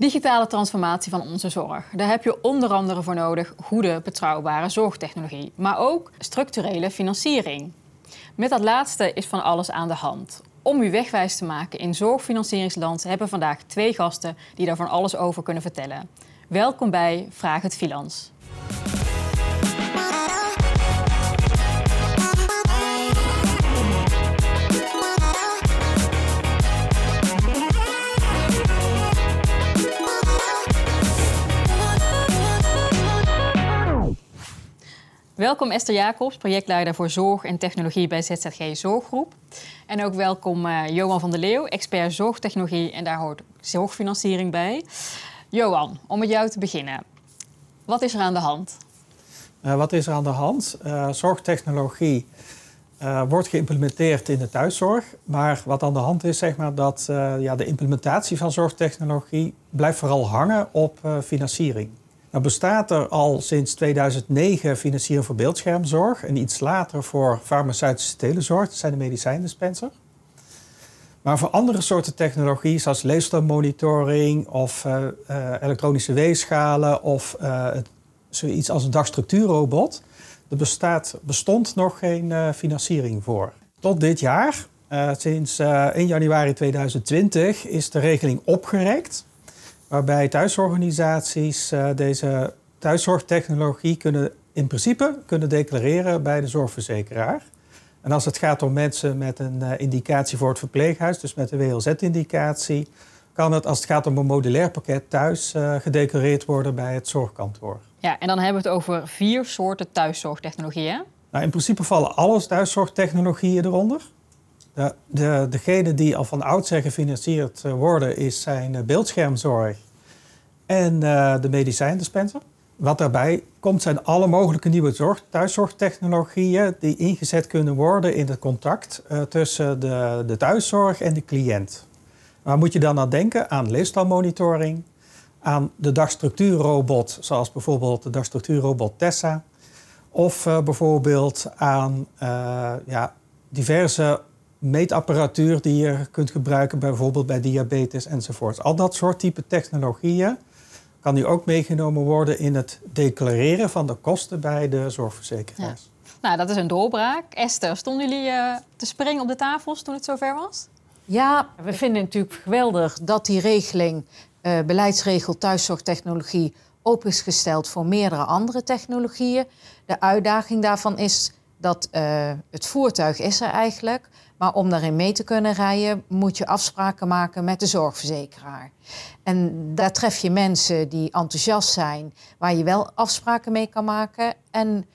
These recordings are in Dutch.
Digitale transformatie van onze zorg. Daar heb je onder andere voor nodig goede, betrouwbare zorgtechnologie, maar ook structurele financiering. Met dat laatste is van alles aan de hand. Om u wegwijs te maken in zorgfinancieringsland hebben we vandaag twee gasten die daar van alles over kunnen vertellen. Welkom bij Vraag het Filans. Welkom Esther Jacobs, projectleider voor zorg en technologie bij ZZG Zorggroep. En ook welkom uh, Johan van der Leeuw, expert zorgtechnologie en daar hoort zorgfinanciering bij. Johan, om met jou te beginnen. Wat is er aan de hand? Uh, wat is er aan de hand? Uh, zorgtechnologie wordt geïmplementeerd in de thuiszorg. Maar wat aan de hand is, zeg maar, dat ja, de implementatie van zorgtechnologie blijft vooral hangen op financiering. Nou bestaat er al sinds 2009 financiering voor beeldschermzorg en iets later voor farmaceutische telezorg, dat zijn de medicijndispenser. Maar voor andere soorten technologie, zoals leefstijlmonitoring of uh, uh, elektronische weegschalen of uh, zoiets als een dagstructuurrobot, er bestaat, bestond nog geen financiering voor. Tot dit jaar, sinds 1 januari 2020, is de regeling opgerekt waarbij thuisorganisaties uh, deze thuiszorgtechnologie kunnen in principe kunnen declareren bij de zorgverzekeraar. En als het gaat om mensen met een uh, indicatie voor het verpleeghuis, dus met de WLZ-indicatie, kan het als het gaat om een modulair pakket thuis uh, gedeclareerd worden bij het zorgkantoor. Ja, en dan hebben we het over vier soorten thuiszorgtechnologieën. Nou, in principe vallen alle thuiszorgtechnologieën eronder. De, de, degene die al van oudsher gefinancierd eh, worden, is zijn eh, beeldschermzorg en uh, de medicijndispenser. Wat daarbij komt zijn alle mogelijke nieuwe zorg, thuiszorgtechnologieën die ingezet kunnen worden in het contact tussen de, de thuiszorg en de cliënt. Waar moet je dan aan denken? Aan leefstijlmonitoring, aan de dagstructuurrobot, zoals bijvoorbeeld de dagstructuurrobot Tessa, of bijvoorbeeld aan ja, diverse meetapparatuur die je kunt gebruiken, bijvoorbeeld bij diabetes enzovoort. Al dat soort type technologieën kan nu ook meegenomen worden in het declareren van de kosten bij de zorgverzekeraars. Nou, dat is een doorbraak. Esther, stonden jullie uh, te springen op de tafels toen het zover was? Ja, we vinden het natuurlijk geweldig dat die regeling, uh, beleidsregel thuiszorgtechnologie, open is gesteld voor meerdere andere technologieën. De uitdaging daarvan is dat uh, het voertuig is er eigenlijk, maar om daarin mee te kunnen rijden, moet je afspraken maken met de zorgverzekeraar. En daar tref je mensen die enthousiast zijn, waar je wel afspraken mee kan maken. En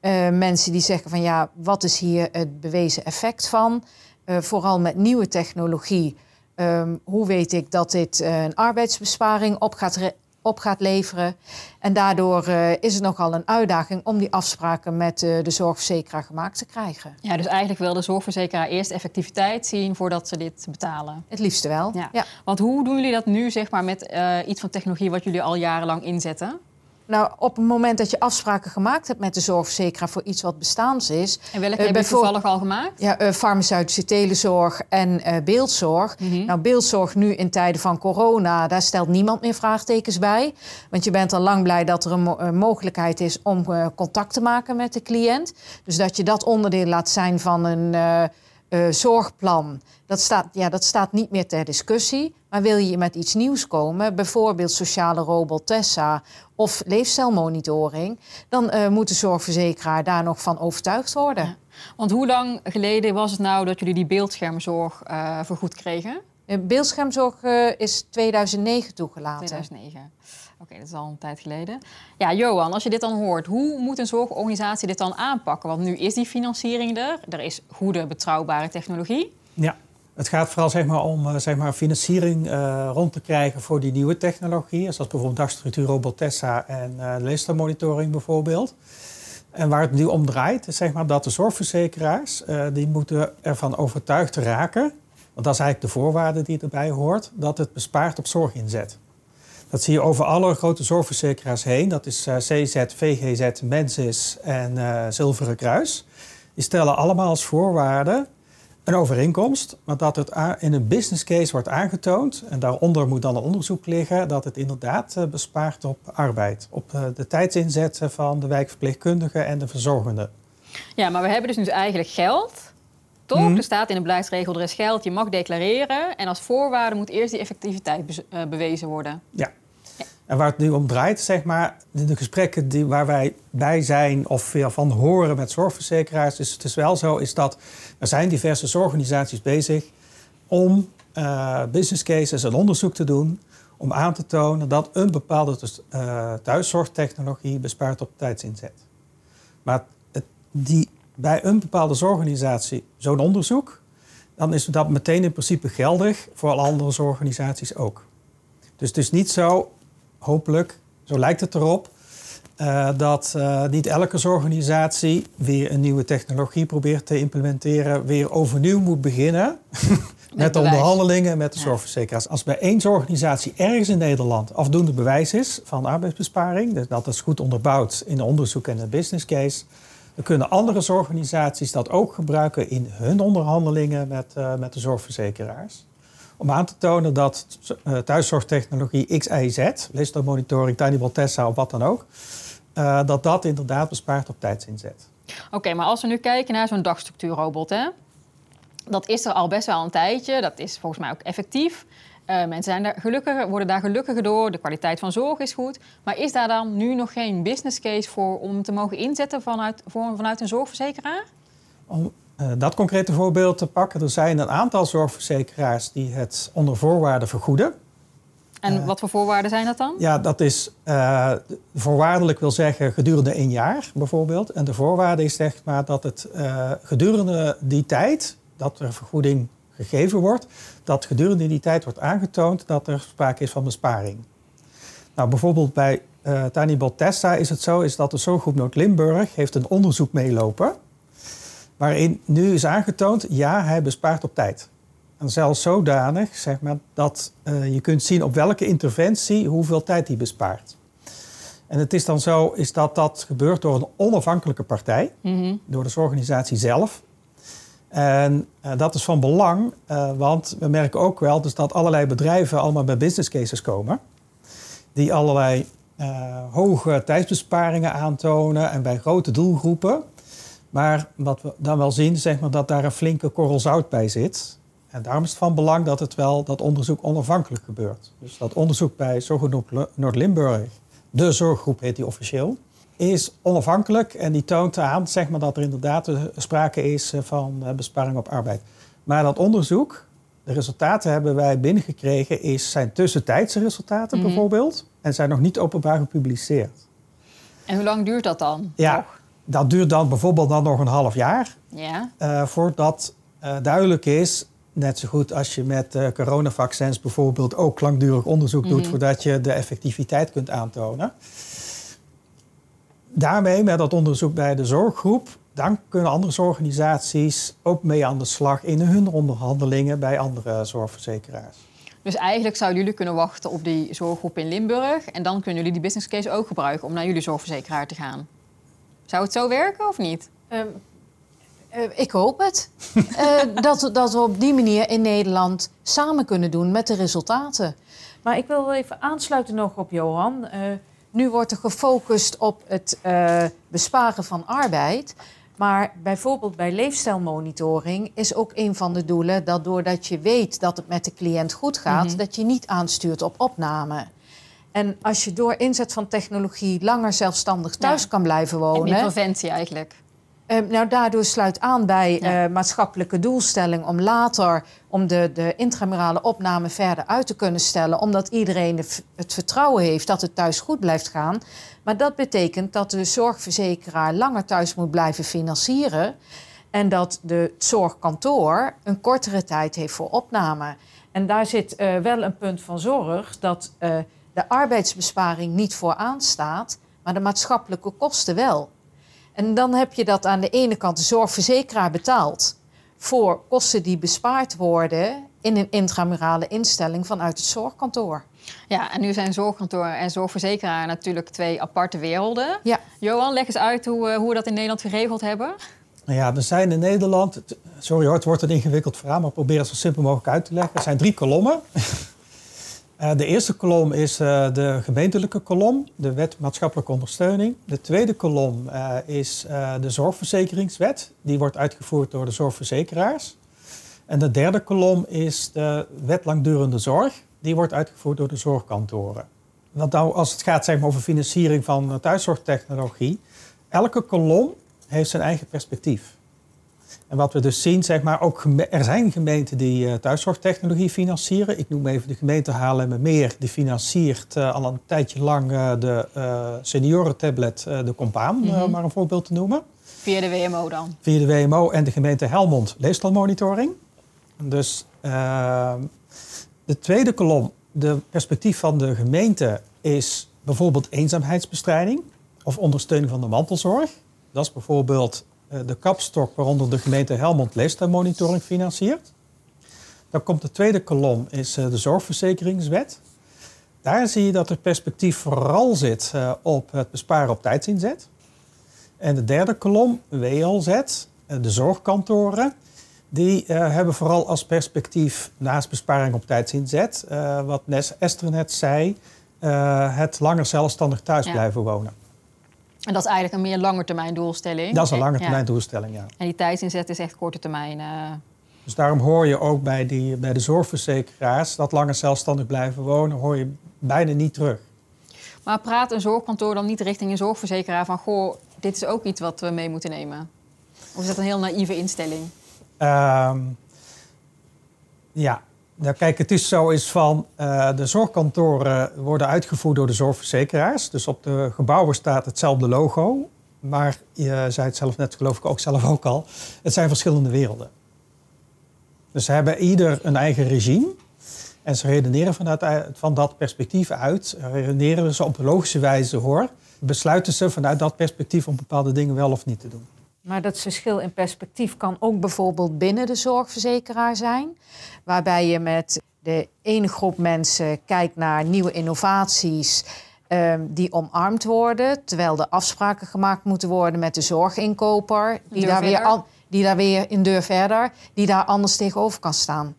uh, mensen die zeggen van ja, wat is hier het bewezen effect van? Uh, vooral met nieuwe technologie. Um, hoe weet ik dat dit uh, een arbeidsbesparing op gaat op gaat leveren. En daardoor uh, is het nogal een uitdaging om die afspraken met uh, de zorgverzekeraar gemaakt te krijgen. Ja, dus eigenlijk wil de zorgverzekeraar eerst effectiviteit zien voordat ze dit betalen. Het liefste wel. Ja. ja. Want hoe doen jullie dat nu zeg maar, met uh, iets van technologie wat jullie al jarenlang inzetten? Nou, op het moment dat je afspraken gemaakt hebt met de zorgverzekeraar voor iets wat bestaans is. En welke uh, hebben je toevallig al gemaakt? Ja, uh, farmaceutische telezorg en uh, beeldzorg. Mm -hmm. Nou, beeldzorg nu in tijden van corona, daar stelt niemand meer vraagtekens bij. Want je bent al lang blij dat er een, mo een mogelijkheid is om contact te maken met de cliënt. Dus dat je dat onderdeel laat zijn van een uh, zorgplan, dat staat, ja, dat staat niet meer ter discussie. Maar wil je met iets nieuws komen, bijvoorbeeld sociale robot Tessa of leefstijlmonitoring, dan uh, moet de zorgverzekeraar daar nog van overtuigd worden. Ja. Want hoe lang geleden was het nou dat jullie die beeldschermzorg uh, vergoed kregen? Beeldschermzorg is 2009 toegelaten. 2009. Oké, dat is al een tijd geleden. Ja, Johan, als je dit dan hoort, hoe moet een zorgorganisatie dit dan aanpakken? Want nu is die financiering er, er is goede, betrouwbare technologie. Ja, het gaat vooral zeg maar, om zeg maar, financiering uh, rond te krijgen voor die nieuwe technologieën, zoals bijvoorbeeld dagstructuur Robotessa en uh, bijvoorbeeld. En waar het nu om draait, is zeg maar, dat de zorgverzekeraars uh, die moeten ervan overtuigd raken, want dat is eigenlijk de voorwaarde die erbij hoort, dat het bespaart op zorginzet. Dat zie je over alle grote zorgverzekeraars heen. Dat is CZ, VGZ, Mensis en Zilveren Kruis. Die stellen allemaal als voorwaarde een overeenkomst, maar dat het in een business case wordt aangetoond, en daaronder moet dan een onderzoek liggen, dat het inderdaad eh, bespaart op arbeid, op eh, de tijdsinzet van de wijkverpleegkundige en de verzorgende. Ja, maar we hebben dus nu eigenlijk geld, toch? Mhm. Er staat in de beleidsregel, er is geld, je mag declareren, en als voorwaarde moet eerst die effectiviteit eh, bewezen worden. Ja. En waar het nu om draait, zeg maar, de gesprekken die, waar wij bij zijn of van horen met zorgverzekeraars, is het dus wel zo is dat er zijn diverse zorgorganisaties bezig om uh, business cases en onderzoek te doen om aan te tonen dat een bepaalde uh, thuiszorgtechnologie bespaart op tijdsinzet. Maar die, bij een bepaalde zorgorganisatie zo'n onderzoek, dan is dat meteen in principe geldig voor alle andere zorgorganisaties ook. Dus het is niet zo hopelijk, zo lijkt het erop, uh, dat uh, niet elke zorgorganisatie weer een nieuwe technologie probeert te implementeren, weer overnieuw moet beginnen met, de onderhandelingen met de zorgverzekeraars. Als bij één zorgorganisatie ergens in Nederland afdoende bewijs is van arbeidsbesparing, dus dat is goed onderbouwd in de onderzoek en de business case, dan kunnen andere zorgorganisaties dat ook gebruiken in hun onderhandelingen met, uh, met de zorgverzekeraars om aan te tonen dat uh, thuiszorgtechnologie X, Y, Z, monitoring, Tiny Tessa of wat dan ook, uh, dat dat inderdaad bespaart op tijdsinzet. Oké, maar als we nu kijken naar zo'n dagstructuurrobot, hè, dat is er al best wel een tijdje. Dat is volgens mij ook effectief. Uh, mensen zijn daar gelukkiger, worden daar gelukkiger door. De kwaliteit van zorg is goed. Maar is daar dan nu nog geen business case voor om te mogen inzetten vanuit, voor, vanuit een zorgverzekeraar? Om dat concrete voorbeeld te pakken. Er zijn een aantal zorgverzekeraars die het onder voorwaarden vergoeden. En uh, wat voor voorwaarden zijn dat dan? Ja, dat is uh, voorwaardelijk wil zeggen gedurende één jaar bijvoorbeeld. En de voorwaarde is zeg maar dat het gedurende die tijd dat er vergoeding gegeven wordt, dat gedurende die tijd wordt aangetoond dat er sprake is van besparing. Nou, bijvoorbeeld bij Tiny Tessa is het zo is dat de Zorggroep Noord-Limburg heeft een onderzoek meelopen waarin nu is aangetoond, ja, hij bespaart op tijd. En zelfs zodanig, zeg maar, dat uh, je kunt zien op welke interventie hoeveel tijd hij bespaart. En het is dan zo is dat dat gebeurt door een onafhankelijke partij, mm -hmm. door de zorgorganisatie zelf. En uh, dat is van belang, uh, want we merken ook wel dus dat allerlei bedrijven allemaal bij business cases komen. Die allerlei hoge tijdsbesparingen aantonen en bij grote doelgroepen. Maar wat we dan wel zien, zeg maar, dat daar een flinke korrel zout bij zit. En daarom is het van belang dat het wel dat onderzoek onafhankelijk gebeurt. Dus dat onderzoek bij Zorggroep Noord-Limburg, de zorggroep heet die officieel, is onafhankelijk en die toont aan zeg maar, dat er inderdaad sprake is van eh, besparing op arbeid. Maar dat onderzoek, de resultaten hebben wij binnengekregen, is, zijn tussentijdse resultaten mm -hmm. bijvoorbeeld en zijn nog niet openbaar gepubliceerd. En hoe lang duurt dat dan? Ja, nog? Dat duurt dan bijvoorbeeld dan nog een half jaar. Ja. Uh, voordat uh, duidelijk is, net zo goed als je met uh, coronavaccins bijvoorbeeld ook langdurig onderzoek doet... Mm -hmm. voordat je de effectiviteit kunt aantonen. Daarmee, met dat onderzoek bij de zorggroep... dan kunnen andere zorgorganisaties ook mee aan de slag... in hun onderhandelingen bij andere zorgverzekeraars. Dus eigenlijk zouden jullie kunnen wachten op die zorggroep in Limburg... en dan kunnen jullie die business case ook gebruiken om naar jullie zorgverzekeraar te gaan. Zou het zo werken of niet? Um, uh, ik hoop het. uh, dat, dat we op die manier in Nederland samen kunnen doen met de resultaten. Maar ik wil even aansluiten nog op Johan. Uh, nu wordt er gefocust op het besparen van arbeid. Maar bijvoorbeeld bij leefstijlmonitoring is ook een van de doelen dat doordat je weet dat het met de cliënt goed gaat, mm -hmm. dat je niet aanstuurt op opname. En als je door inzet van technologie langer zelfstandig thuis ja. kan blijven wonen. En preventie eigenlijk. Uh, nou, daardoor sluit aan bij ja. uh, maatschappelijke doelstelling om later om de, de intramurale opname verder uit te kunnen stellen. Omdat iedereen het vertrouwen heeft dat het thuis goed blijft gaan. Maar dat betekent dat de zorgverzekeraar langer thuis moet blijven financieren. En dat de zorgkantoor een kortere tijd heeft voor opname. En daar zit uh, wel een punt van zorg dat de arbeidsbesparing niet vooraan staat, maar de maatschappelijke kosten wel. En dan heb je dat aan de ene kant de zorgverzekeraar betaalt voor kosten die bespaard worden in een intramurale instelling vanuit het zorgkantoor. Ja, en nu zijn zorgkantoor en zorgverzekeraar natuurlijk twee aparte werelden. Ja. Johan, leg eens uit hoe, hoe we dat in Nederland geregeld hebben. Nou ja, er zijn in Nederland, sorry hoor, het wordt een ingewikkeld verhaal, maar probeer het zo simpel mogelijk uit te leggen. Er zijn drie kolommen. Eh, de eerste kolom is uh, de gemeentelijke kolom, de wet maatschappelijke ondersteuning. De tweede kolom uh, is de zorgverzekeringswet, die wordt uitgevoerd door de zorgverzekeraars. En de derde kolom is de wet langdurende zorg, die wordt uitgevoerd door de zorgkantoren. Want nou, als het gaat zeg maar, over financiering van thuiszorgtechnologie, elke kolom heeft zijn eigen perspectief. En wat we dus zien, zeg maar, ook er zijn gemeenten die uh, thuiszorgtechnologie financieren. Ik noem even de gemeente Haarlemmermeer, die financiert uh, al een tijdje lang uh, de seniorentablet, de Compaan, mm -hmm. maar een voorbeeld te noemen. Via de WMO dan? Via de WMO en de gemeente Helmond leefstijlmonitoring. Dus de tweede kolom, de perspectief van de gemeente, is bijvoorbeeld eenzaamheidsbestrijding of ondersteuning van de mantelzorg. Dat is bijvoorbeeld eh, de kapstok waaronder de gemeente Helmond leeftijdmonitoring financiert. Dan komt de tweede kolom, is eh, de zorgverzekeringswet. Daar zie je dat er perspectief vooral zit eh, op het besparen op tijdsinzet. En de derde kolom, WLZ, de zorgkantoren, die hebben vooral als perspectief naast besparing op tijdsinzet, wat Esther net zei, het langer zelfstandig thuis blijven wonen. En dat is eigenlijk een meer langetermijn doelstelling. Dat is een langetermijn doelstelling, ja. En die tijdsinzet is echt korte termijn. Uh... Dus daarom hoor je ook bij, die, bij de zorgverzekeraars dat langer zelfstandig blijven wonen, hoor je bijna niet terug. Maar praat een zorgkantoor dan niet richting een zorgverzekeraar van goh, dit is ook iets wat we mee moeten nemen? Of is dat een heel naïeve instelling? Um, ja, kijk, het is zo is van uh, de zorgkantoren worden uitgevoerd door de zorgverzekeraars. Dus op de gebouwen staat hetzelfde logo. Maar je zei het zelf net, geloof ik ook zelf ook al. Het zijn verschillende werelden. Dus ze hebben ieder een eigen regime. En ze redeneren vanuit van dat perspectief uit. Redeneren ze op logische wijze hoor. Besluiten ze vanuit dat perspectief om bepaalde dingen wel of niet te doen. Maar dat verschil in perspectief kan ook bijvoorbeeld binnen de zorgverzekeraar zijn. Waarbij je met de ene groep mensen kijkt naar nieuwe innovaties um, die omarmd worden. Terwijl er afspraken gemaakt moeten worden met de zorginkoper. Die, daar weer, al, die daar weer in deur verder, die daar anders tegenover kan staan.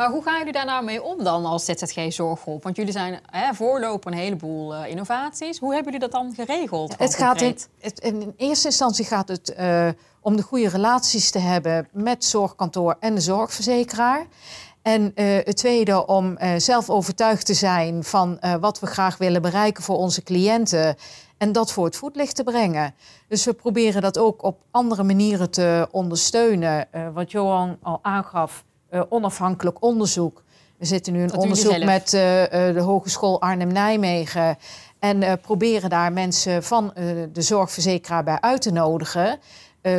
Maar hoe gaan jullie daar nou mee om dan als ZZG Zorggroep? Want jullie zijn hè, voorloper een heleboel uh, innovaties. Hoe hebben jullie dat dan geregeld? het gaat in, het, in, eerste instantie gaat het uh, om de goede relaties te hebben met zorgkantoor en de zorgverzekeraar. En uh, het tweede om zelf overtuigd te zijn van wat we graag willen bereiken voor onze cliënten. En dat voor het voetlicht te brengen. Dus we proberen dat ook op andere manieren te ondersteunen. wat Johan al aangaf uh, onafhankelijk onderzoek. We zitten nu in onderzoek met uh, de Hogeschool Arnhem-Nijmegen. En proberen daar mensen van de zorgverzekeraar bij uit te nodigen.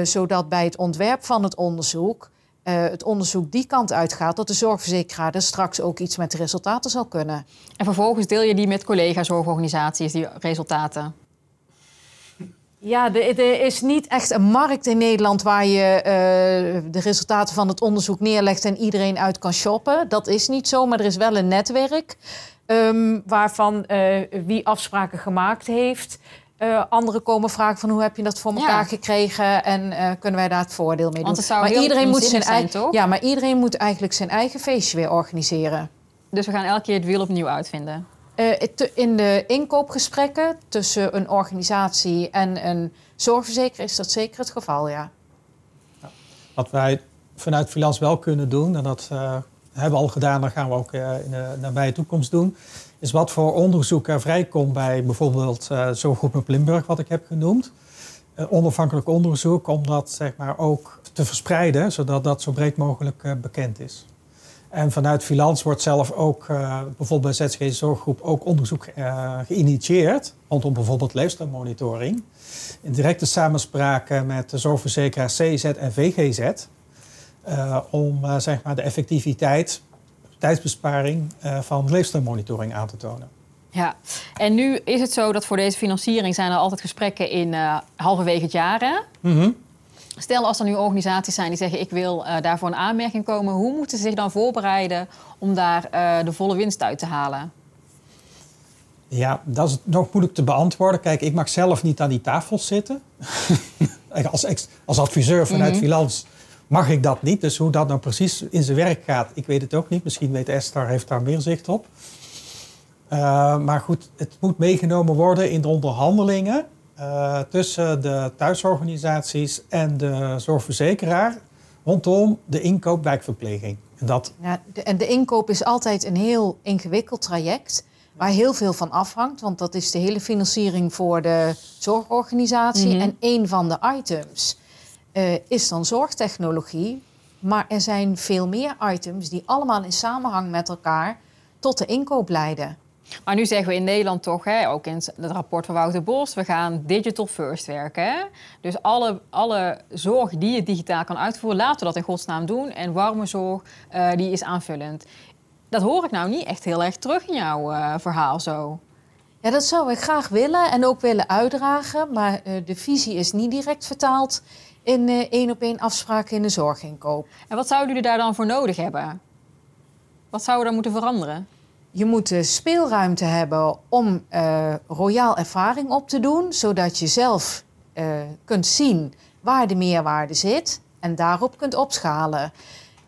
zodat bij het ontwerp van het onderzoek het onderzoek die kant uitgaat, dat de zorgverzekeraar er straks ook iets met de resultaten zal kunnen. En vervolgens deel je die met collega-zorgorganisaties, die resultaten? Ja, er is niet echt een markt in Nederland waar je uh, de resultaten van het onderzoek neerlegt en iedereen uit kan shoppen. Dat is niet zo, maar er is wel een netwerk um, waarvan uh, wie afspraken gemaakt heeft. Uh, anderen komen vragen van hoe heb je dat voor elkaar ja. gekregen en kunnen wij daar het voordeel mee doen. Want het zou maar iedereen moet zijn, zijn toch? Ja, maar iedereen moet eigenlijk zijn eigen feestje weer organiseren. Dus we gaan elke keer het wiel opnieuw uitvinden. Uh, in de inkoopgesprekken tussen een organisatie en een zorgverzekeraar is dat zeker het geval, ja. Wat wij vanuit Freelance wel kunnen doen, en dat uh, hebben we al gedaan, dat gaan we ook uh, in de nabije toekomst doen, is wat voor onderzoek er vrijkomt bij bijvoorbeeld uh, Zorggroep Limburg, wat ik heb genoemd. onafhankelijk onderzoek, om dat zeg maar, ook te verspreiden, zodat dat zo breed mogelijk bekend is. En vanuit Filans wordt zelf ook, uh, bijvoorbeeld bij ZSG Zorggroep, ook onderzoek uh, geïnitieerd rondom bijvoorbeeld leefstijlmonitoring. In directe samenspraak met de zorgverzekeraar CZ en VGZ. Uh, eh, om zeg maar de effectiviteit, tijdsbesparing van leefstijlmonitoring aan te tonen. Ja, en nu is het zo dat voor deze financiering zijn er altijd gesprekken in halverwege het jaar. Hè? Mm Stel als er nu organisaties zijn die zeggen ik wil uh, daarvoor een aanmerking komen, hoe moeten ze zich dan voorbereiden om daar uh, de volle winst uit te halen? Ja, dat is nog moeilijk te beantwoorden. Kijk, ik mag zelf niet aan die tafels zitten. als, als adviseur vanuit mm mag ik dat niet. Dus hoe dat nou precies in zijn werk gaat, ik weet het ook niet. Misschien weet Esther, heeft daar meer zicht op. Uh, maar goed, het moet meegenomen worden in de onderhandelingen uh, tussen de thuisorganisaties en de zorgverzekeraar rondom de inkoop wijkverpleging. En, dat... Ja, de, en de inkoop is altijd een heel ingewikkeld traject waar heel veel van afhangt, want dat is de hele financiering voor de zorgorganisatie. Mhm. En een van de items uh, is dan zorgtechnologie. Maar er zijn veel meer items die allemaal in samenhang met elkaar tot de inkoop leiden. Maar nu zeggen we in Nederland toch, hè, ook in het rapport van Wouter Bos, we gaan digital first werken. Hè? Dus alle, alle zorg die je digitaal kan uitvoeren, laten we dat in godsnaam doen. En warme zorg, uh, die is aanvullend. Dat hoor ik nou niet echt heel erg terug in jouw uh, verhaal zo. Ja, dat zou ik graag willen en ook willen uitdragen. Maar uh, de visie is niet direct vertaald in één op één afspraken in de zorginkoop. En wat zouden jullie daar dan voor nodig hebben? Wat zou er dan moeten veranderen? Je moet de speelruimte hebben om uh, royaal ervaring op te doen, zodat je zelf uh, kunt zien waar de meerwaarde zit en daarop kunt opschalen.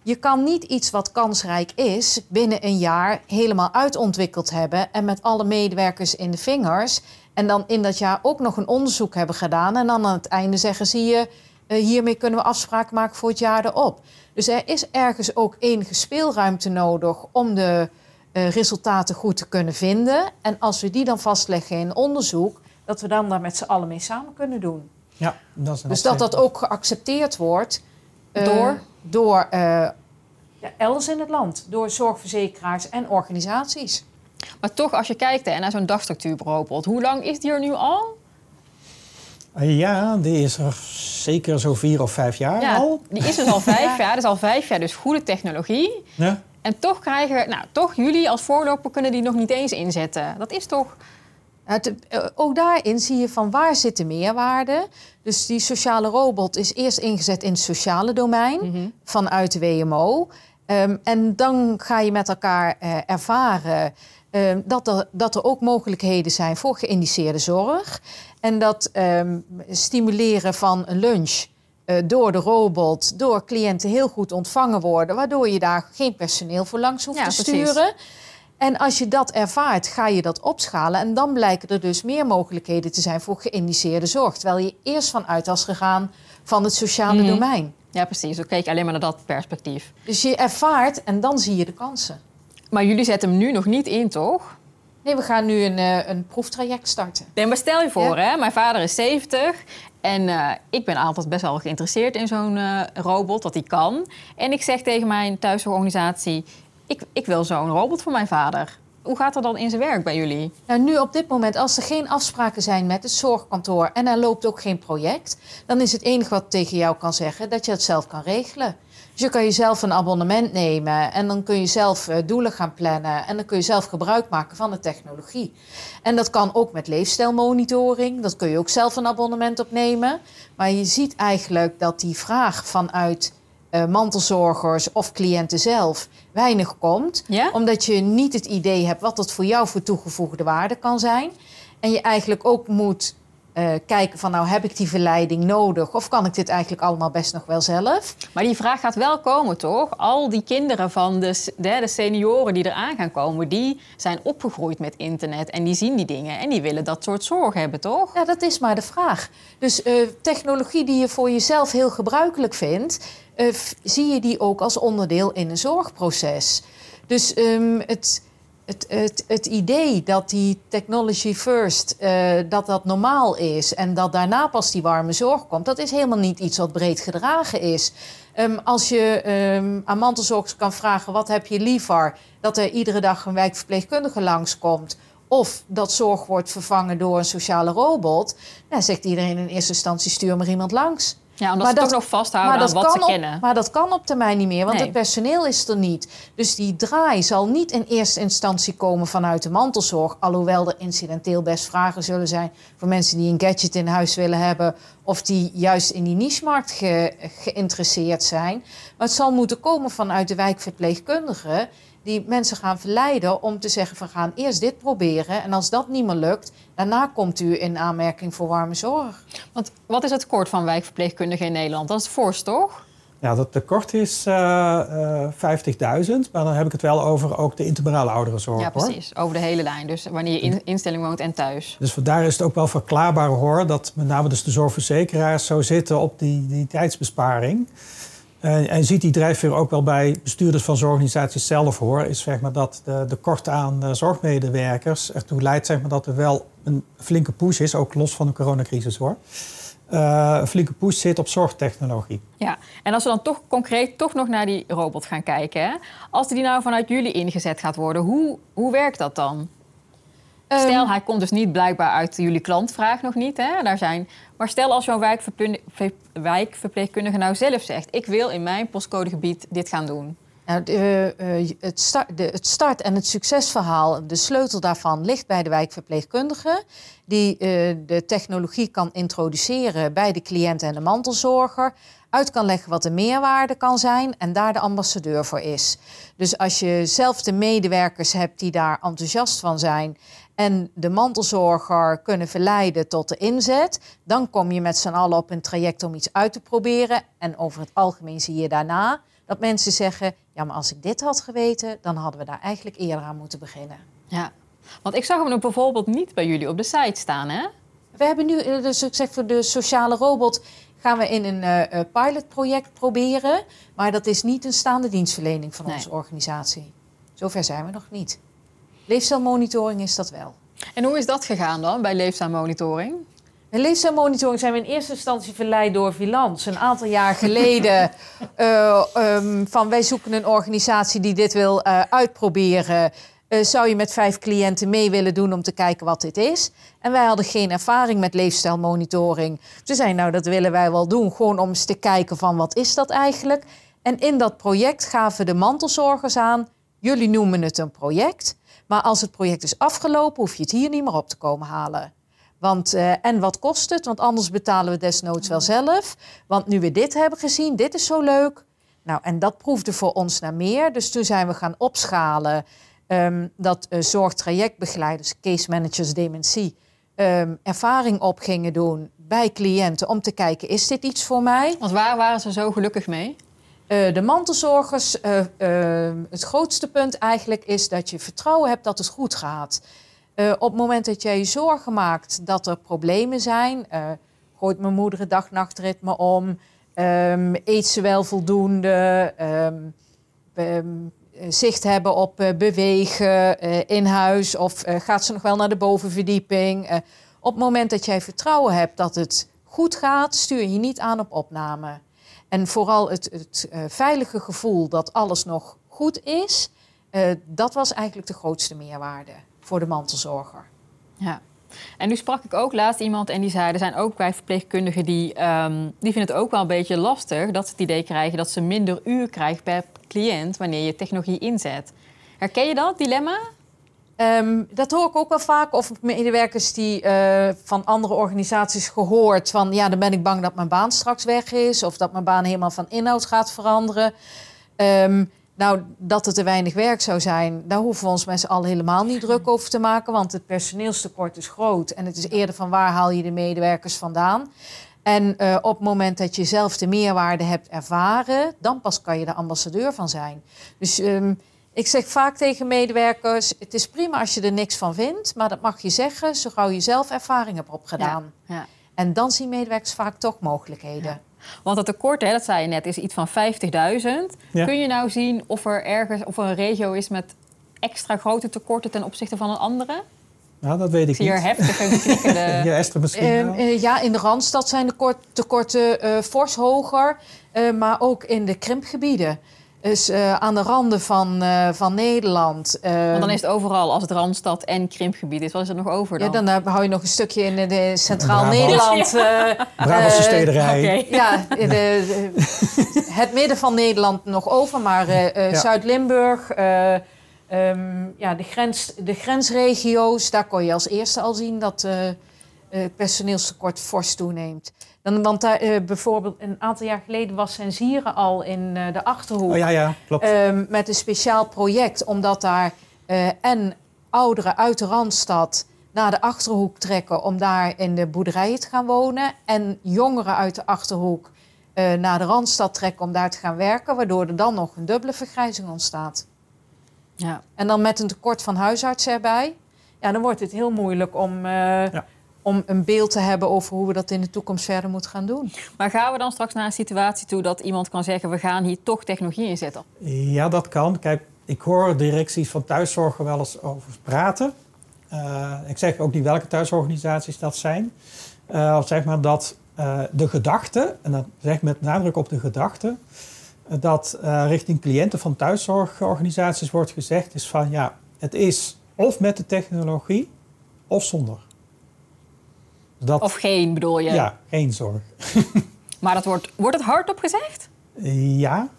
Je kan niet iets wat kansrijk is binnen een jaar helemaal uitontwikkeld hebben en met alle medewerkers in de vingers. En dan in dat jaar ook nog een onderzoek hebben gedaan. En dan aan het einde zeggen: zie je, uh, hiermee kunnen we afspraken maken voor het jaar erop. Dus er is ergens ook enige speelruimte nodig om de uh, resultaten goed te kunnen vinden. En als we die dan vastleggen in onderzoek, dat we dan daar met z'n allen mee samen kunnen doen. Ja, dat is dus dat dat ook geaccepteerd wordt uh, door, door uh, ja, elders in het land, door zorgverzekeraars en organisaties. Maar toch, als je kijkt hè, naar zo'n dagstructuurbureau, hoe lang is die er nu al? Ja, die is er zeker zo vier of vijf jaar ja, al. Die is dus al vijf jaar, dus al vijf jaar, dus goede technologie. Ja. En toch krijgen, nou, toch jullie als voorloper kunnen die nog niet eens inzetten. Dat is toch. Het, eh, ook daarin zie je van waar zit de meerwaarde. Dus die sociale robot is eerst ingezet in het sociale domein mhm. vanuit de WMO. Ehm, en dan ga je met elkaar uh, ervaren um, dat, er, dat er ook mogelijkheden zijn voor geïndiceerde zorg. En dat um, stimuleren van een lunch uh, door de robot, door cliënten heel goed ontvangen worden, waardoor je daar geen personeel voor langs hoeft te sturen. En als je dat ervaart, ga je dat opschalen. En dan blijken er dus meer mogelijkheden te zijn voor geïndiceerde zorg. Terwijl je eerst vanuit was gegaan van het sociale mhm. domein. Ja, precies. Dan kijk je alleen maar naar dat perspectief. Dus je ervaart en dan zie je de kansen. Maar jullie zetten hem nu nog niet in, toch? Nee, we gaan nu een, uh, een proeftraject starten. Nee, maar stel je voor, hè, mijn vader is 70 en uh, ik ben altijd best wel geïnteresseerd in zo'n uh, robot, wat hij kan. En ik zeg tegen mijn thuisorganisatie, ik, ik wil zo'n robot voor mijn vader. Hoe gaat dat dan in zijn werk bij jullie? Nou, nu op dit moment, als er geen afspraken zijn met het zorgkantoor en er loopt ook geen project, dan is het enige wat tegen jou kan zeggen dat je het zelf kan regelen. Dus je kan jezelf een abonnement nemen en dan kun je zelf uh, doelen gaan plannen en dan kun je zelf gebruik maken van de technologie. En dat kan ook met leefstijlmonitoring, dat kun je ook zelf een abonnement opnemen. Maar je ziet eigenlijk dat die vraag vanuit uh, mantelzorgers of cliënten zelf weinig komt. Ja? Omdat je niet het idee hebt wat dat voor jou voor toegevoegde waarde kan zijn. En je eigenlijk ook moet uh, kijken van nou heb ik die verleiding nodig of kan ik dit eigenlijk allemaal best nog wel zelf? Maar die vraag gaat wel komen toch? Al die kinderen van de, de, de senioren die eraan gaan komen, die zijn opgegroeid met internet en die zien die dingen en die willen dat soort zorg hebben toch? Ja, dat is maar de vraag. Dus uh, technologie die je voor jezelf heel gebruikelijk vindt, uh, zie je die ook als onderdeel in een zorgproces. Dus um, het het, het, het idee dat die technology first, uh, dat dat normaal is en dat daarna pas die warme zorg komt, dat is helemaal niet iets wat breed gedragen is. Um, als je um, aan mantelzorgers kan vragen wat heb je liever, dat er iedere dag een wijkverpleegkundige langskomt of dat zorg wordt vervangen door een sociale robot, dan zegt iedereen in eerste instantie stuur maar iemand langs. Ja, omdat maar ze dat, toch nog vasthouden aan wat ze kennen. Maar dat kan op termijn niet meer, want het personeel is er niet. Dus die draai zal niet in eerste instantie komen vanuit de mantelzorg. Alhoewel er incidenteel best vragen zullen zijn voor mensen die een gadget in huis willen hebben. Of die juist in die niche-markt ge, geïnteresseerd zijn. Maar het zal moeten komen vanuit de wijkverpleegkundigen die mensen gaan verleiden om te zeggen: we gaan eerst dit proberen. En als dat niet meer lukt, daarna komt u in aanmerking voor warme zorg. Want wat is het tekort van wijkverpleegkundigen in Nederland? Dat is het fors, toch? Ja, dat tekort is uh, uh, 50.000, maar dan heb ik het wel over ook de integrale ouderenzorg. Ja, precies. Hoor. Over de hele lijn. Dus wanneer je in instelling woont en thuis. Dus daar is het ook wel verklaarbaar hoor, dat met name dus de zorgverzekeraars zo zitten op die, die tijdsbesparing. En, en ziet die drijfveer ook wel bij bestuurders van zorgorganisaties zelf hoor, is zeg maar dat de, de kort aan uh, zorgmedewerkers ertoe leidt zeg maar, dat er wel een flinke push is, ook los van de coronacrisis hoor. Uh, een flinke push zit op zorgtechnologie. Ja, en als we dan toch concreet toch nog naar die robot gaan kijken. Hè? Als die nou vanuit jullie ingezet gaat worden, hoe, hoe werkt dat dan? Stel, hij komt dus niet blijkbaar uit jullie klantvraag nog niet. Hè? Daar zijn, maar stel als jouw wijkverpleegkundige nou zelf zegt... ik wil in mijn postcodegebied dit gaan doen. Nou, de, uh, het, start, de, het, start, en het succesverhaal, de sleutel daarvan ligt bij de wijkverpleegkundige, die uh, de technologie kan introduceren bij de cliënt en de mantelzorger, uit kan leggen wat de meerwaarde kan zijn en daar de ambassadeur voor is. Dus als je zelf de medewerkers hebt die daar enthousiast van zijn en de mantelzorger kunnen verleiden tot de inzet, dan kom je met z'n allen op een traject om iets uit te proberen. En over het algemeen zie je daarna dat mensen zeggen: ja, maar als ik dit had geweten, dan hadden we daar eigenlijk eerder aan moeten beginnen. Ja, want ik zag hem bijvoorbeeld niet bij jullie op de site staan, hè? We hebben nu, dus ik zeg voor de sociale robot, gaan we in een uh, pilotproject proberen. Maar dat is niet een staande dienstverlening van nee. onze organisatie. Zover zijn we nog niet. Leefstijlmonitoring is dat wel. En hoe is dat gegaan dan bij leefstijlmonitoring? Bij leefstijlmonitoring zijn we in eerste instantie verleid door Vilans. Een aantal jaar geleden uh, um, van wij zoeken een organisatie die dit wil uh, uitproberen. Uh, zou je met vijf cliënten mee willen doen om te kijken wat dit is? En wij hadden geen ervaring met leefstijlmonitoring. Ze zeiden nou dat willen wij wel doen, gewoon om eens te kijken van wat is dat eigenlijk. En in dat project gaven de mantelzorgers aan, jullie noemen het een project... Maar als het project is afgelopen, hoef je het hier niet meer op te komen halen. Want, uh, en wat kost het? Want anders betalen we desnoods wel zelf. Want nu we dit hebben gezien, dit is zo leuk. Nou, en dat proefde voor ons naar meer. Dus toen zijn we gaan opschalen um, dat uh, zorgtrajectbegeleiders, case managers dementie, um, ervaring op gingen doen bij cliënten om te kijken, is dit iets voor mij? Want waar waren ze zo gelukkig mee? Uh, de mantelzorgers, uh, uh, het grootste punt eigenlijk is dat je vertrouwen hebt dat het goed gaat. op het moment dat jij je zorgen maakt dat er problemen zijn, gooit mijn moeder het dag-nachtritme om, um, eet ze wel voldoende, um, zicht hebben op bewegen in huis of gaat ze nog wel naar de bovenverdieping. op het moment dat jij vertrouwen hebt dat het goed gaat, stuur je niet aan op opname. En vooral het, het veilige gevoel dat alles nog goed is, dat was eigenlijk de grootste meerwaarde voor de mantelzorger. Ja. En nu sprak ik ook laatst iemand en die zei: er zijn ook bij verpleegkundigen die, um, die vinden het ook wel een beetje lastig dat ze het idee krijgen dat ze minder uur krijgen per cliënt wanneer je technologie inzet. Herken je dat dilemma? Um, dat hoor ik ook wel vaak of medewerkers die uh, van andere organisaties gehoord van ja, dan ben ik bang dat mijn baan straks weg is of dat mijn baan helemaal van inhoud gaat veranderen. Um, nou, dat het te weinig werk zou zijn, daar hoeven we ons met z'n allen helemaal niet druk over te maken, want het personeelstekort is groot en het is eerder van waar haal je de medewerkers vandaan. En uh, op het moment dat je zelf de meerwaarde hebt ervaren, dan pas kan je de ambassadeur van zijn. Dus um, ik zeg vaak tegen medewerkers: het is prima als je er niks van vindt, maar dat mag je zeggen zo gauw je zelf ervaring hebt opgedaan. Ja, ja. En dan zien medewerkers vaak toch mogelijkheden. Ja. Want het tekort, hè, dat zei je net, is iets van 50.000. Kun je nou zien of er ergens of er een regio is met extra grote tekorten ten opzichte van een andere? Nou, dat weet ik Zie niet. Zie heftig en Ja, Esther misschien uh, uh, Ja, in de Randstad zijn de tekorten uh, fors hoger, maar ook in de krimpgebieden. Dus uh, aan de randen van, uh, van Nederland. Uh, Want dan is het overal, als het Randstad en krimpgebied is. Wat is er nog over dan? Ja, dan hou je nog een stukje in de Centraal Nederland. Ja. Brabantse stederij. Okay. Ja, de, de, het midden van Nederland nog over. Maar ja. Zuid-Limburg, um, ja, de, grens, de grensregio's... daar kon je als eerste al zien dat het personeelstekort fors toeneemt. Dan, want daar, eh, bijvoorbeeld een aantal jaar geleden was Sensieren al in eh, de Achterhoek. Oh ja, ja, klopt. Ehm, met een speciaal project, omdat daar eh, en ouderen uit de Randstad naar de Achterhoek trekken om daar in de boerderijen te gaan wonen. En jongeren uit de Achterhoek eh, naar de Randstad trekken om daar te gaan werken. Waardoor er dan nog een dubbele vergrijzing ontstaat. Ja. En dan met een tekort van huisartsen erbij. Ja, dan wordt het heel moeilijk om, eh, om een beeld te hebben over hoe we dat in de toekomst verder moeten gaan doen. Maar gaan we dan straks naar een situatie toe dat iemand kan zeggen: we gaan hier toch technologie in zetten? Ja, dat kan. Kijk, ik hoor directies van thuiszorgen wel eens over praten. Uh, ik zeg ook niet welke thuisorganisaties dat zijn. Uh, zeg maar dat uh, de gedachte, en dat zeg ik met nadruk op de gedachte, dat richting cliënten van thuiszorgorganisaties wordt gezegd is van ja, het is of met de technologie of zonder. Dat, of geen bedoel je? Ja, geen zorg. maar dat wordt, wordt het hardop gezegd? Ja.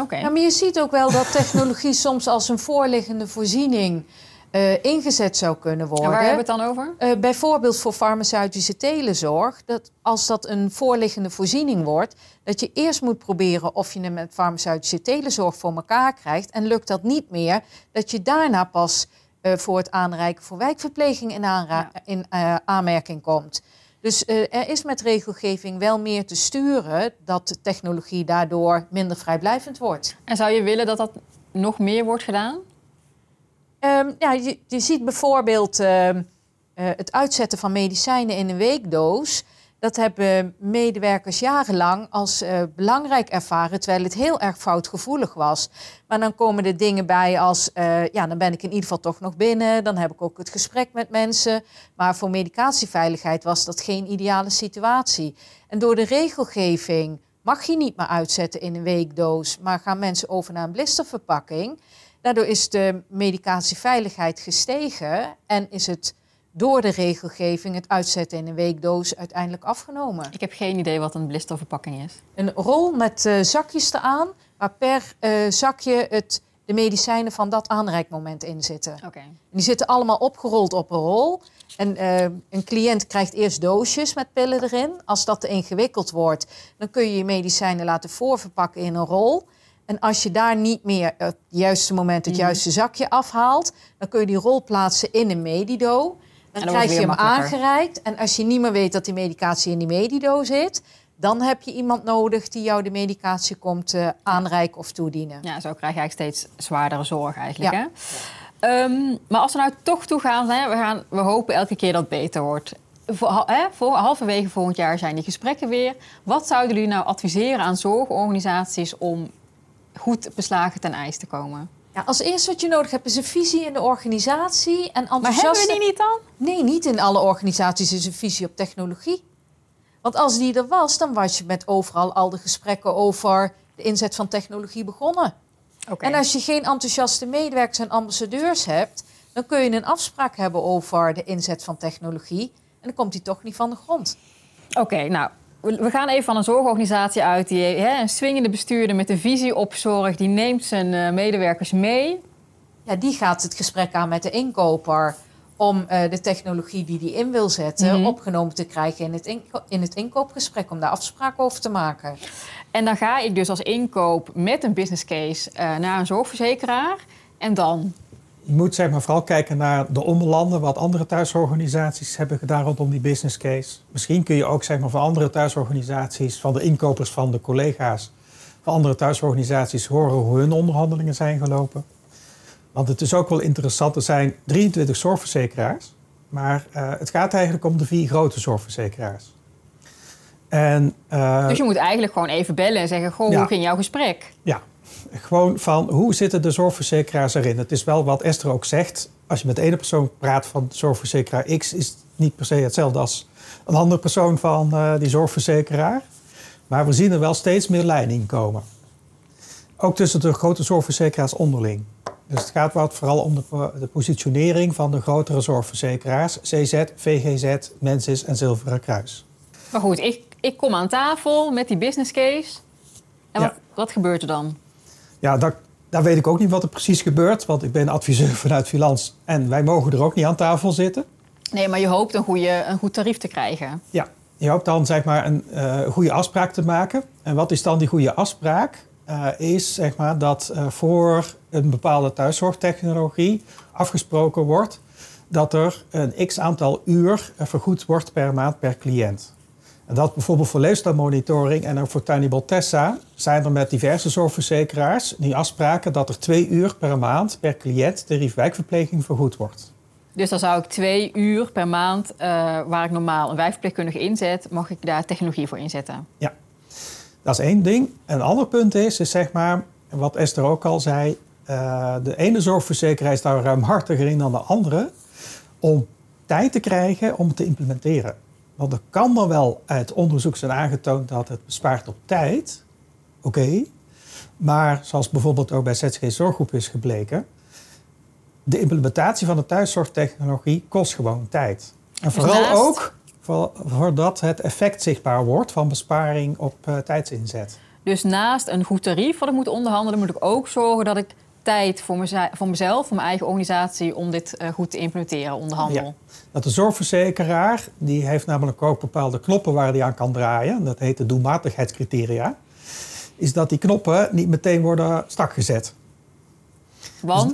Oké. Ja, maar je ziet ook wel dat technologie soms als een voorliggende voorziening uh, ingezet zou kunnen worden. En waar hebben we het dan over? Uh, bijvoorbeeld voor farmaceutische telezorg. Dat als dat een voorliggende voorziening wordt, dat je eerst moet proberen of je het met farmaceutische telezorg voor elkaar krijgt. En lukt dat niet meer, dat je daarna pas uh, voor het aanreiken voor wijkverpleging in, ja. in aanmerking komt. Dus er is met regelgeving wel meer te sturen dat de technologie daardoor minder vrijblijvend wordt. En zou je willen dat dat nog meer wordt gedaan? Um, ja, je, je, ziet bijvoorbeeld uh, het uitzetten van medicijnen in een weekdoos. Dat hebben medewerkers jarenlang als uh, belangrijk ervaren, terwijl het heel erg foutgevoelig was. Maar dan komen er dingen bij als, ja, dan ben ik in ieder geval toch nog binnen, dan heb ik ook het gesprek met mensen. Maar voor medicatieveiligheid was dat geen ideale situatie. En door de regelgeving mag je niet meer uitzetten in een weekdoos, maar gaan mensen over naar een blisterverpakking. Daardoor is de medicatieveiligheid gestegen en is het door de regelgeving het uitzetten in een weekdoos uiteindelijk afgenomen. Ik heb geen idee wat een blisterverpakking is. Een rol met uh, zakjes eraan, waar per uh, zakje het, de medicijnen van dat aanreikmoment in zitten. Okay. Die zitten allemaal opgerold op een rol. En uh, een cliënt krijgt eerst doosjes met pillen erin. Als dat te ingewikkeld wordt, dan kun je je medicijnen laten voorverpakken in een rol. En als je daar niet meer het juiste moment het mhm. juiste zakje afhaalt, dan kun je die rol plaatsen in een medido. Dan, dan krijg je hem aangereikt. En als je niet meer weet dat die medicatie in die medido zit, dan heb je iemand nodig die jou de medicatie komt uh, aanreiken of toedienen. Ja, zo krijg je eigenlijk steeds zwaardere zorg eigenlijk. Ja. Hè? Um, maar als we nou toch toe gaan, hè, we, gaan, we hopen elke keer dat het beter wordt. Voor, hè, voor, halverwege volgend jaar zijn die gesprekken weer. Wat zouden jullie nou adviseren aan zorgorganisaties om goed beslagen ten ijs te komen? Ja, als eerste wat je nodig hebt is een visie in de organisatie en enthousiaste... Maar hebben we die niet dan? Nee, niet in alle organisaties is een visie op technologie. Want als die er was, dan was je met overal al de gesprekken over de inzet van technologie begonnen. Okay. En als je geen enthousiaste medewerkers en ambassadeurs hebt, dan kun je een afspraak hebben over de inzet van technologie. En dan komt die toch niet van de grond. Oké, nou, we gaan even van een zorgorganisatie uit die hè, een swingende bestuurder met een visie op zorg, die neemt zijn uh, medewerkers mee. Ja, die gaat het gesprek aan met de inkoper om uh, de technologie die die in wil zetten mm -hmm. opgenomen te krijgen in het, in het inkoopgesprek, om daar afspraken over te maken. En dan ga ik dus als inkoop met een business case uh, naar een zorgverzekeraar en dan je moet zeg maar, vooral kijken naar de onderlanden, wat andere thuisorganisaties hebben gedaan rondom die business case. Misschien kun je ook zeg maar, van andere thuisorganisaties, van de inkopers van de collega's, van andere thuisorganisaties horen hoe hun onderhandelingen zijn gelopen. Want het is ook wel interessant, er zijn 23 zorgverzekeraars, maar uh, het gaat eigenlijk om de vier grote zorgverzekeraars. En, uh, dus je moet eigenlijk gewoon even bellen en zeggen: Goh, ja, hoe ging jouw gesprek? Ja, gewoon van hoe zitten de zorgverzekeraars erin? Het is wel wat Esther ook zegt. Als je met de ene persoon praat van zorgverzekeraar X, is het niet per se hetzelfde als een andere persoon van uh, die zorgverzekeraar. Maar we zien er wel steeds meer lijnen komen. Ook tussen de grote zorgverzekeraars onderling. Dus het gaat wat vooral om de, de, positionering van de grotere zorgverzekeraars, CZ, VGZ, Mensis en Zilveren Kruis. Maar goed, ik, ik kom aan tafel met die business case. En wat, wat gebeurt er dan? Ja, dat, daar weet ik ook niet wat er precies gebeurt, want ik ben adviseur vanuit Filans en wij mogen er ook niet aan tafel zitten. Nee, maar je hoopt een, goede, een goed tarief te krijgen. Ja, je hoopt dan zeg maar een uh, goede afspraak te maken. En wat is dan die goede afspraak? Uh, is zeg maar dat uh, voor een bepaalde thuiszorgtechnologie afgesproken wordt dat er een x aantal uur vergoed wordt per maand per cliënt. En dat bijvoorbeeld voor leefstijlmonitoring en ook voor Tiny Tessa zijn er met diverse zorgverzekeraars die afspraken dat er twee uur per maand per cliënt tarief wijkverpleging vergoed wordt. Dus dan zou ik twee uur per maand, uh, waar ik normaal een wijkverpleegkundige inzet, mag ik daar technologie voor inzetten? Ja, dat is één ding. Een ander punt is, is zeg maar, wat Esther ook al zei, uh, de ene zorgverzekeraar is daar ruimhartiger in dan de andere om tijd te krijgen om te implementeren. Want er kan dan wel uit onderzoek zijn aangetoond dat het bespaart op tijd. Oké. Maar zoals bijvoorbeeld ook bij ZG Zorggroep is gebleken, de implementatie van de thuiszorgtechnologie kost gewoon tijd. En vooral ook voordat het effect zichtbaar wordt van besparing op uh, tijdsinzet. Dus naast een goed tarief wat ik moet onderhandelen, moet ik ook zorgen dat ik tijd voor, voor mezelf, voor mijn eigen organisatie, om dit uh, goed te implementeren, onderhandel. Ja. Dat de zorgverzekeraar, die heeft namelijk ook bepaalde knoppen waar hij aan kan draaien. Dat heet de doelmatigheidscriteria. Is dat die knoppen niet meteen worden strak gezet. Want?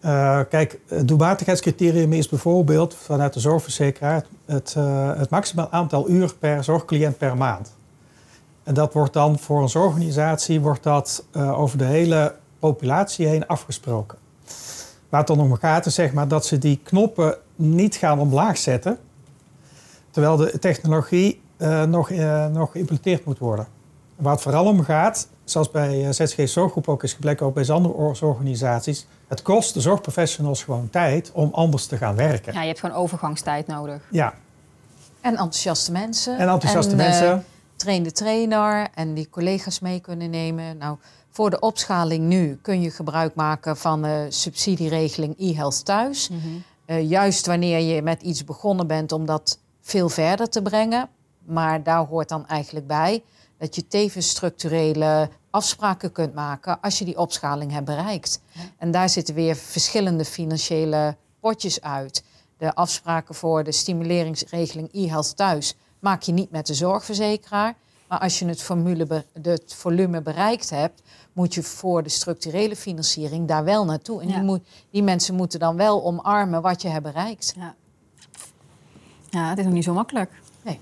Dus, uh, kijk, het doelmatigheidscriterium is bijvoorbeeld vanuit de zorgverzekeraar het, uh, het maximaal aantal uur per zorgcliënt per maand. En dat wordt dan voor een zorgorganisatie wordt dat, uh, over de hele populatie heen afgesproken. Waar het dan om gaat is zeg maar, dat ze die knoppen niet gaan omlaag zetten, terwijl de technologie nog, nog geïmplementeerd moet worden. Waar het vooral om gaat, zoals bij ZG Zorggroep ook is gebleken, ook bij andere zorgorganisaties, het kost de zorgprofessionals gewoon tijd om anders te gaan werken. Ja, je hebt gewoon overgangstijd nodig. Ja. En enthousiaste mensen. En enthousiaste en, mensen. De trainer en die collega's mee kunnen nemen. Nou, voor de opschaling nu kun je gebruik maken van de subsidieregeling e-health thuis. Mm -hmm. uh, juist wanneer je met iets begonnen bent om dat veel verder te brengen. Maar daar hoort dan eigenlijk bij dat je tevens structurele afspraken kunt maken als je die opschaling hebt bereikt. En daar zitten weer verschillende financiële potjes uit. De afspraken voor de stimuleringsregeling e-health thuis maak je niet met de zorgverzekeraar. Maar als je het, formule, het volume bereikt hebt, moet je voor de structurele financiering daar wel naartoe. En die, moet, die, mensen moeten dan wel omarmen wat je hebt bereikt. Ja, ja het is nog niet zo makkelijk. Nee.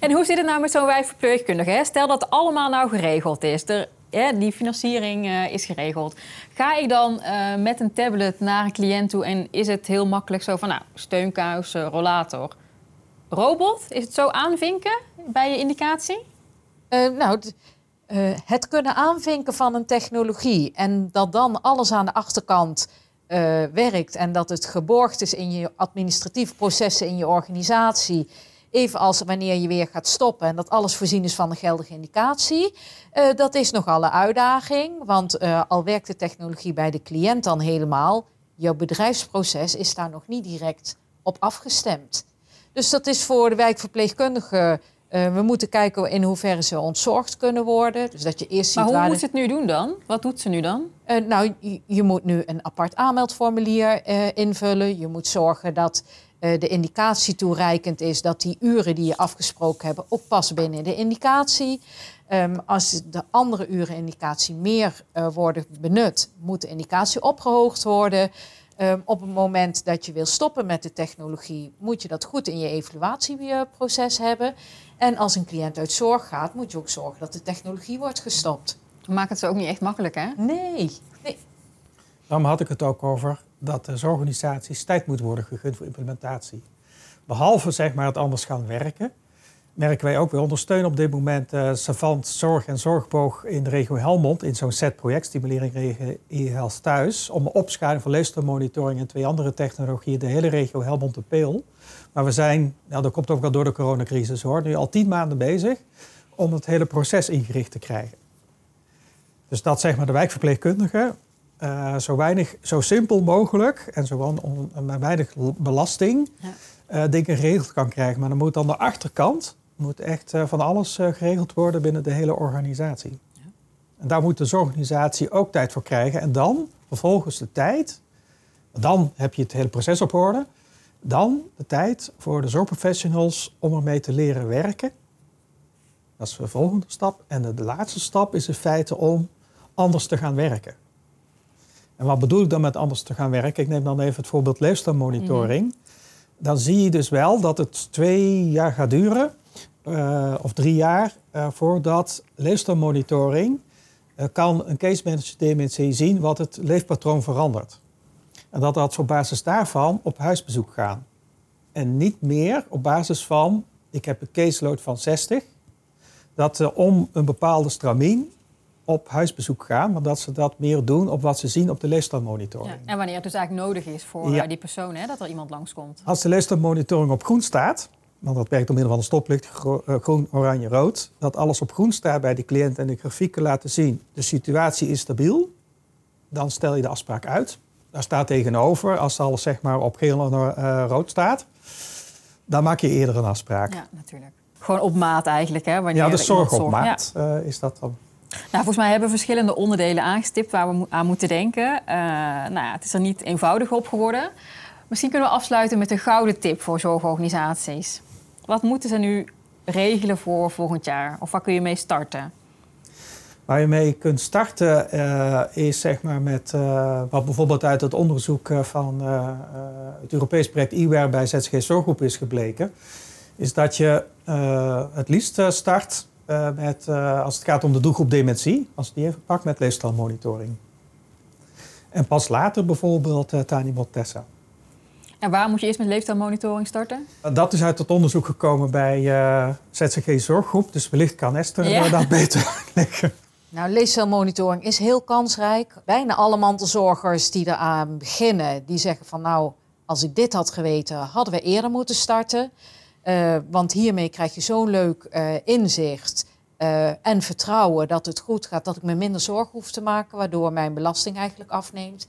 En hoe zit het nou met zo'n wijkverpleegkundige? Stel dat het allemaal nou geregeld is. Er, die financiering uh, is geregeld. Ga ik dan uh, met een tablet naar een cliënt toe en is het heel makkelijk zo van nou, steunkous, uh, rollator, robot? Is het zo aanvinken bij je indicatie? nou, het kunnen aanvinken van een technologie en dat dan alles aan de achterkant werkt en dat het geborgd is in je administratieve processen in je organisatie Evenals wanneer je weer gaat stoppen en dat alles voorzien is van een geldige indicatie. Dat is nogal een uitdaging, want al werkt de technologie bij de cliënt dan helemaal, jouw bedrijfsproces is daar nog niet direct op afgestemd. Dus dat is voor de wijkverpleegkundige. Uh, we moeten kijken in hoeverre ze ontzorgd kunnen worden. Dus dat je eerst maar ziet hoe moet ze het nu doen dan? Wat doet ze nu dan? nou, je, je, moet nu een apart aanmeldformulier invullen. Je moet zorgen dat de indicatie toereikend is, dat die uren die je afgesproken hebt ook passen binnen de indicatie. Um, als de andere uren indicatie meer worden benut, moet de indicatie opgehoogd worden. Um, op het moment dat je wil stoppen met de technologie, moet je dat goed in je evaluatieproces hebben. En als een cliënt uit zorg gaat, moet je ook zorgen dat de technologie wordt gestopt. Maakt het zo ook niet echt makkelijk, hè? Nee. nee. Daarom had ik het ook over dat de zorgorganisaties tijd moet worden gegund voor implementatie. Behalve zeg maar het anders gaan werken, merken wij ook, we ondersteunen op dit moment uh, Savant Zorg en Zorgboog in de regio Helmond in zo'n set project Stimulering Regio e-health thuis om opschaling van leefstijlmonitoring en twee andere technologieën de hele regio Helmond te peel. Maar we zijn, nou, dat komt ook wel door de coronacrisis hoor, nu al tien maanden bezig om het hele proces ingericht te krijgen. Dus dat zeg maar de wijkverpleegkundigen uh, zo, weinig, zo simpel mogelijk en zo on, met weinig belasting ja. uh, dingen geregeld kan krijgen. Maar dan moet aan de achterkant moet echt uh, van alles geregeld worden binnen de hele organisatie. Ja. En daar moet de zorgorganisatie ook tijd voor krijgen. En dan, vervolgens de tijd, dan heb je het hele proces op orde. Dan de tijd voor de zorgprofessionals om ermee te leren werken. Dat is de volgende stap. En de, de laatste stap is in feite om anders te gaan werken. En wat bedoel ik dan met anders te gaan werken? Ik neem dan even het voorbeeld leefstijlmonitoring. Dan zie je dus wel dat het twee jaar gaat duren, eh, of drie jaar, eh, voordat leefstijlmonitoring uh, kan een case manager DMC zien wat het leefpatroon verandert. En dat dat op basis daarvan op huisbezoek gaan. En niet meer op basis van, ik heb een caseload van 60, dat ze om een bepaalde stramien op huisbezoek gaan, maar dat ze dat meer doen op wat ze zien op de leefstijlmonitoring. Ja, en wanneer het dus eigenlijk nodig is voor ja. die persoon, hè, dat er iemand langskomt. Als de leefstijlmonitoring op groen staat, want dat werkt door middel van een stoplicht, groen, oranje, rood, dat alles op groen staat bij de cliënt en de grafieken laten zien, de situatie is stabiel, dan stel je de afspraak uit. Daar staat tegenover, als alles zeg maar op geel en uh, rood staat, dan maak je eerder een afspraak. Ja, natuurlijk. Gewoon op maat eigenlijk, hè? Wanneer ja, de zorg op maat ja. uh, is dat dan. Nou, volgens mij hebben we verschillende onderdelen aangestipt waar we aan moeten denken. Uh, nou ja, het is er niet eenvoudig op geworden. Misschien kunnen we afsluiten met een gouden tip voor zorgorganisaties. Wat moeten ze nu regelen voor volgend jaar? Of waar kun je mee starten? Waar je mee kunt starten uh, is zeg maar met uh, wat bijvoorbeeld uit het onderzoek van uh, het Europees project IWARE bij ZSG Zorggroep is gebleken. Is dat je het liefst start met, als het gaat om de doelgroep dementie, als die even pakt met leefstijlmonitoring. En pas later bijvoorbeeld uh, Tanimod Tessa. En waar moet je eerst met leefstijlmonitoring starten? Dat is uit het onderzoek gekomen bij uh, ZCG Zorggroep. Dus wellicht kan Esther ja. dat beter leggen. Nou, leefstijlmonitoring is heel kansrijk. Bijna alle mantelzorgers die eraan beginnen, die zeggen van nou, als ik dit had geweten, hadden we eerder moeten starten. Uh, want hiermee krijg je zo'n leuk uh, inzicht uh, en vertrouwen dat het goed gaat, dat ik me minder zorgen hoef te maken, waardoor mijn belasting eigenlijk afneemt.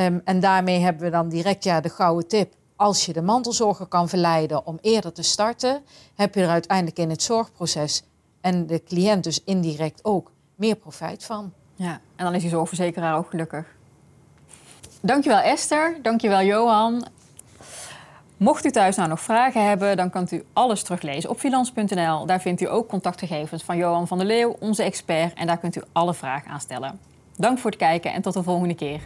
Um, en daarmee hebben we dan direct ja, de gouden tip. Als je de mantelzorger kan verleiden om eerder te starten, heb je er uiteindelijk in het zorgproces en de cliënt dus indirect ook meer profijt van. Ja, en dan is die zorgverzekeraar ook gelukkig. Dankjewel Esther, dankjewel Johan. Mocht u thuis nou nog vragen hebben, dan kunt u alles teruglezen op filans.nl. Daar vindt u ook contactgegevens van Johan van der Leeuw, onze expert, en daar kunt u alle vragen aan stellen. Dank voor het kijken en tot de volgende keer.